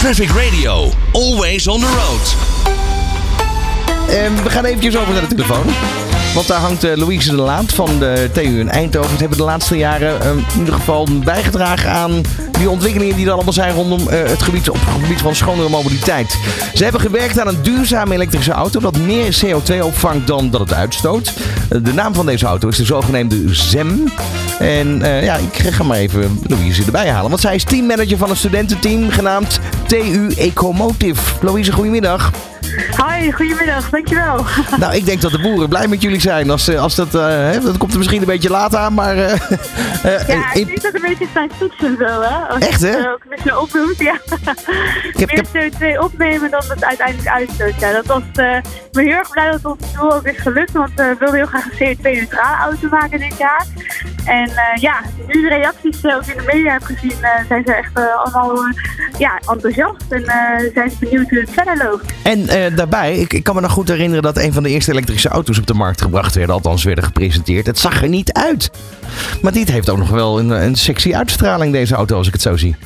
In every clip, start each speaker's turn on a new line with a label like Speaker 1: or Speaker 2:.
Speaker 1: Traffic Radio, always on the road.
Speaker 2: We gaan eventjes over naar de telefoon. Want daar hangt eh, Louise de Laat van de TU in Eindhoven. Ze hebben de laatste jaren ehm, in ieder geval bijgedragen aan die ontwikkelingen die er allemaal zijn rondom eh, het gebied, op gebied van schonere mobiliteit. Ze hebben gewerkt aan een duurzame elektrische auto dat meer CO2 opvangt dan dat het uitstoot. Eh, de naam van deze auto is de zogenaamde ZEM. En eh, ja, ik ga maar even Louise erbij halen. Want zij is teammanager van een studententeam genaamd TU Ecomotive. Louise, goedemiddag.
Speaker 3: Hi, goedemiddag, dankjewel.
Speaker 2: Nou, ik denk dat de boeren blij met jullie zijn. Als, eh, als dat, eh, hè, dat komt er misschien een beetje laat aan, maar... eh,
Speaker 3: Ja, ik denk dat een beetje zijn toetsen zo, hè? Als
Speaker 2: Echt,
Speaker 3: je
Speaker 2: hè?
Speaker 3: ook een beetje opdoet, ja.
Speaker 2: heb- ik
Speaker 3: Meer CO2 opnemen dan het uiteindelijk uitstoot. Ja, dat was, ik ben heel erg blij dat ons doel ook is gelukt, want we wilden heel graag een CO2-neutrale auto maken dit jaar. En ja, nu de reacties ook in de media heb gezien, zijn ze echt allemaal ja, enthousiast en zijn ze benieuwd hoe het verder loopt.
Speaker 2: En eh, daarbij, ik, ik kan me nog goed herinneren dat een van de eerste elektrische auto's op de markt gebracht werden. Althans, werden gepresenteerd. Het zag er niet uit. Maar dit heeft ook nog wel een, een sexy uitstraling, deze auto, als ik het zo zie.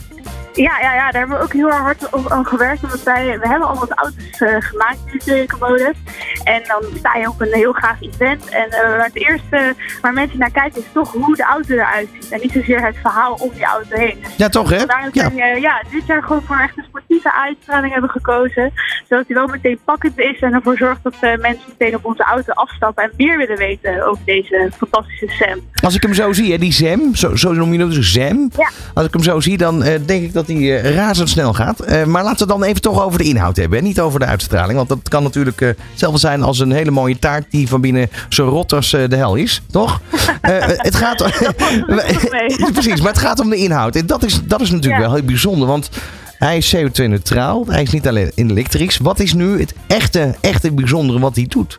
Speaker 3: Ja, ja, ja, daar hebben we ook heel hard op aan gewerkt. Omdat wij, we hebben al wat auto's eh, gemaakt in de Telecomodus. En dan sta je op een heel gaaf event. En eh, het eerste waar mensen naar kijken is toch hoe de auto eruit ziet. En niet zozeer het verhaal om die auto heen.
Speaker 2: Ja, toch hè?
Speaker 3: Dat
Speaker 2: Ja.
Speaker 3: eh, ja, dit jaar gewoon voor echt een sportieve uitstraling hebben gekozen. Zodat hij wel meteen pakkend is en ervoor zorgt dat eh, mensen meteen op onze auto afstappen en meer willen weten over deze fantastische Sam.
Speaker 2: Als ik hem zo zie, hè, die Zem, zo, zo noem je hem dus.
Speaker 3: Ja.
Speaker 2: Als ik hem zo zie, dan eh, denk ik dat hij eh, razendsnel gaat. Eh, maar laten we dan even toch over de inhoud hebben. Hè? Niet over de uitstraling. Want dat kan natuurlijk eh, hetzelfde zijn als een hele mooie taart die van binnen zo rot als de hel is. Toch? Het gaat... Precies, maar het gaat om de inhoud. En dat is, dat is natuurlijk
Speaker 3: Ja.
Speaker 2: wel heel bijzonder. Want hij is CO2-neutraal. Hij is niet alleen elektrisch. Wat is nu het echte, echte bijzondere wat hij doet?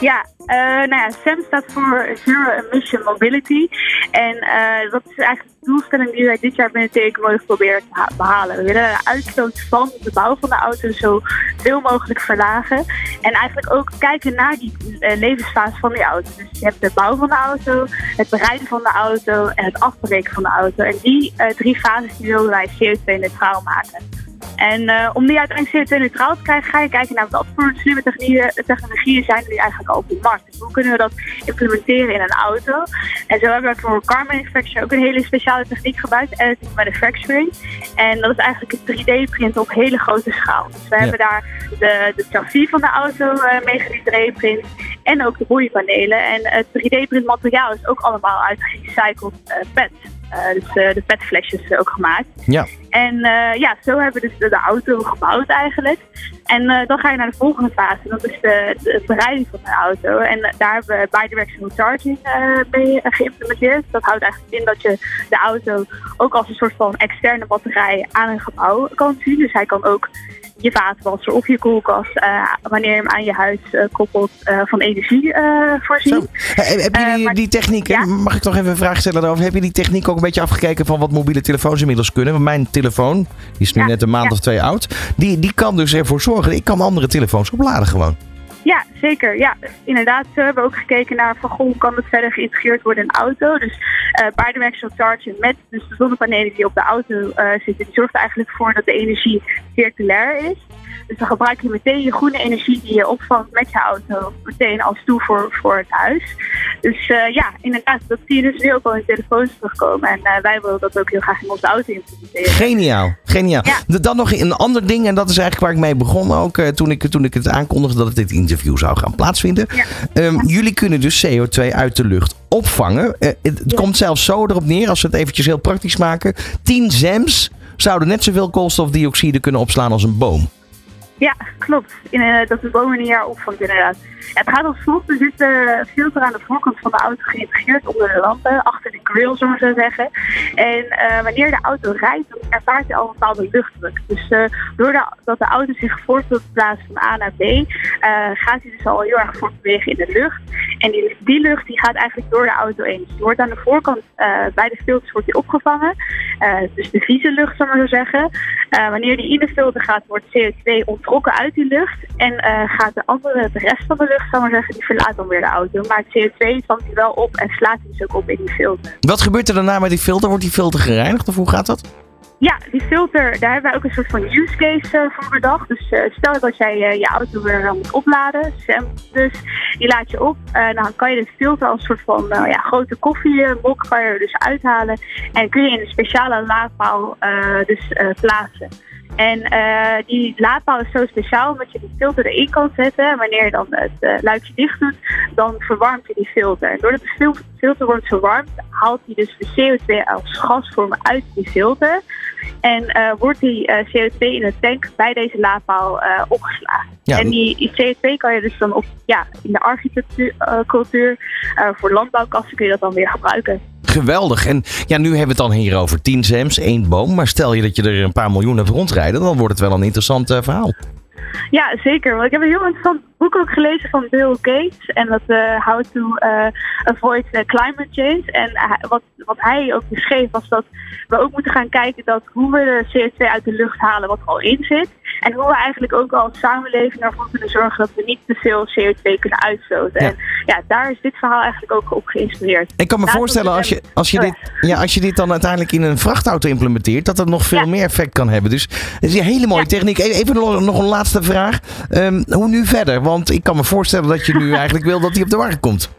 Speaker 3: Ja, eh, nou ja, SAM staat voor Zero Emission Mobility. En dat is eigenlijk doelstelling die wij dit jaar binnen Telecomodus proberen te ha- behalen. We willen de uitstoot van de bouw van de auto zo veel mogelijk verlagen. En eigenlijk ook kijken naar die eh, levensfase van die auto. Dus je hebt de bouw van de auto, het bereiden van de auto en het afbreken van de auto. En die eh, drie fases die willen wij CO2-neutraal maken. En eh, om die uiteindelijk CO2-neutraal te krijgen, ga je kijken naar wat voor slimme technologieën, technologieën zijn er nu eigenlijk al op de markt. Dus hoe kunnen we dat implementeren in een auto? En zo hebben we voor car manufacturing ook een hele speciale techniek gebruikt, additive manufacturing. En dat is eigenlijk het 3D-print op hele grote schaal. Dus we hebben daar de, de chassis van de auto eh mee 3D-print en ook de boeienpanelen. En het 3D-print materiaal is ook allemaal uit gerecycled eh PET. Eh, dus eh, de PET-flesjes ook gemaakt.
Speaker 2: Ja.
Speaker 3: En ja, zo hebben we dus de, auto gebouwd eigenlijk. En dan ga je naar de volgende fase. Dat is de, de bereiding van de auto. En daar hebben we bidirectional charging mee geïmplementeerd. Dat houdt eigenlijk in dat je de auto ook als een soort van externe batterij aan een gebouw kan zien. Dus hij kan ook je vaatwasser of je koelkast, eh, wanneer je hem aan je huis eh, koppelt, eh, van energie voorzien.
Speaker 2: Heb je die, techniek?
Speaker 3: Ja.
Speaker 2: mag ik toch even een vraag stellen daarover? Heb je die techniek ook een beetje afgekeken van wat mobiele telefoons inmiddels kunnen? Want mijn telefoon, die is nu
Speaker 3: Ja,
Speaker 2: net een maand
Speaker 3: ja.
Speaker 2: of twee oud, die, die kan dus ervoor zorgen, ik kan andere telefoons opladen gewoon.
Speaker 3: Ja, zeker. Ja, inderdaad. We hebben ook gekeken naar van goh, kan het verder geïntegreerd worden in de auto. Dus eh bidirectional charging met dus de zonnepanelen die op de auto eh, zitten, die zorgt eigenlijk voor dat de energie circulair is. Dus dan gebruik je meteen je groene energie die je opvangt met je auto meteen als toevoer voor het huis. Dus eh, ja, inderdaad, dat zie je dus nu ook al in telefoons terugkomen. En eh, wij willen dat ook heel graag in onze auto implementeren.
Speaker 2: Geniaal, geniaal.
Speaker 3: Ja.
Speaker 2: Dan nog een ander ding, en dat is eigenlijk waar ik mee begon ook, eh, toen, ik, toen ik het aankondigde dat dit interview zou gaan plaatsvinden.
Speaker 3: Ja.
Speaker 2: Ehm, Jullie kunnen dus CO2 uit de lucht opvangen. Het komt zelfs zo erop neer, als we het eventjes heel praktisch maken. 10 zems zouden net zoveel koolstofdioxide kunnen opslaan als een boom.
Speaker 3: Ja, klopt. In, eh, dat de bomen een jaar opvangt inderdaad. Het gaat als volgt. Er zit een filter aan de voorkant van de auto geïntegreerd onder de lampen, achter de grill, zullen we zo zeggen. En eh, wanneer de auto rijdt, dan ervaart hij al een bepaalde luchtdruk. Dus eh, doordat de auto zich voort wil plaatsen van A naar B, eh, gaat hij dus al heel erg voortbewegen in de lucht. En die, die lucht die gaat eigenlijk door de auto heen. Dus die wordt aan de voorkant eh, bij de filters wordt die opgevangen. Eh, dus de vieze lucht, zullen we zo zeggen. Eh, wanneer die in de filter gaat, wordt CO2 ontrokken uit die lucht. En eh, gaat de andere, de rest van de lucht, zal ik maar zeggen, die verlaat dan weer de auto. Maar het CO2 vangt hij wel op en slaat hij dus ook op in die filter.
Speaker 2: Wat gebeurt er daarna met die filter? Wordt die filter gereinigd of hoe gaat dat?
Speaker 3: Ja, die filter, daar hebben wij ook een soort van use case uh, voor bedacht. Dus uh, stel dat jij uh, je auto weer moet opladen, Sam, dus die laat je op. dan kan je de filter als een soort van ja, grote koffiemok kan je er dus uithalen. En kun je in een speciale laadpaal dus plaatsen. En uh, die laadpaal is zo speciaal omdat je die filter erin kan zetten. En wanneer je dan het uh, luikje dicht doet, dan verwarmt je die filter. En doordat de filter wordt verwarmd, haalt hij dus de CO2 als gasvorm uit die filter. En uh, wordt die CO2 in de tank bij deze laadpaal opgeslagen. Ja. En die, CO2 kan je dus dan op, ja, in de architectuur, voor landbouwkassen kun je dat dan weer gebruiken.
Speaker 2: Geweldig. En ja, nu hebben we het dan hier over 10 zems, één boom. Maar stel je dat je er een paar miljoen hebt rondrijden, dan wordt het wel een interessant verhaal.
Speaker 3: Ja, zeker. Want ik heb een heel interessant boek ook gelezen van Bill Gates. En dat uh, How to uh, Avoid Climate Change. En wat, wat hij ook beschreef was dat we ook moeten gaan kijken dat hoe we de CO2 uit de lucht halen wat er al in zit. En hoe we eigenlijk ook als samenleving ervoor kunnen zorgen dat we niet te veel CO2 kunnen uitstoten. En ja, daar is dit verhaal eigenlijk ook op geïnspireerd.
Speaker 2: Ik kan me voorstellen als je, als, je dit, ja, als je dit dan uiteindelijk in een vrachtauto implementeert, dat het nog veel meer effect kan hebben. Dus het is een hele mooie techniek. E-, even nog een laatste vraag. Ehm, hoe nu verder? Want ik kan me voorstellen dat je nu eigenlijk wil dat die op de markt komt.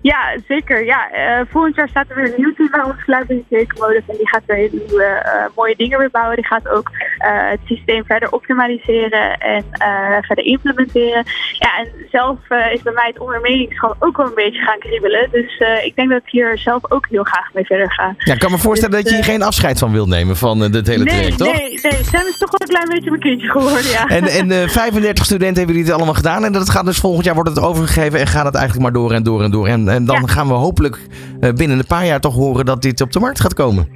Speaker 3: Ja, zeker. Ja, uh, volgend jaar staat er weer een nieuw team bij ons klaar bij de En die gaat weer nieuwe uh, mooie dingen weer bouwen. Die gaat ook uh, het systeem verder optimaliseren en verder implementeren. Ja, en zelf is bij mij het ondernemingschap ook wel een beetje gaan kriebelen. Dus ik denk dat ik hier zelf ook heel graag mee verder ga.
Speaker 2: Ja, ik kan me voorstellen dus, dat je hier geen afscheid van wil nemen van dit hele
Speaker 3: nee,
Speaker 2: traject, toch?
Speaker 3: Nee, nee. Sam is toch wel een klein beetje mijn kindje geworden, ja.
Speaker 2: En, en 35 studenten hebben jullie het allemaal gedaan. En dat gaat dus volgend jaar wordt het overgegeven en gaat het eigenlijk maar door en door en door. En, en dan gaan we hopelijk uh, binnen een paar jaar toch horen dat dit op de markt gaat komen.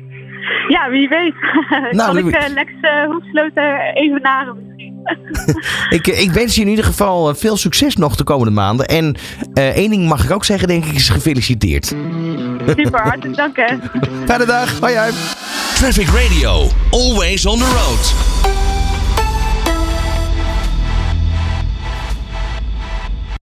Speaker 3: Ja, wie weet. Nou, kan ik uh, Lex uh, Hoefsloten even naren misschien.
Speaker 2: ik, ik wens je in ieder geval veel succes nog de komende maanden. En één ding mag ik ook zeggen, denk ik, is gefeliciteerd.
Speaker 3: Super, hartelijk dank hè.
Speaker 2: Fijne dag, hoi hoi.
Speaker 1: Traffic Radio, always on the road.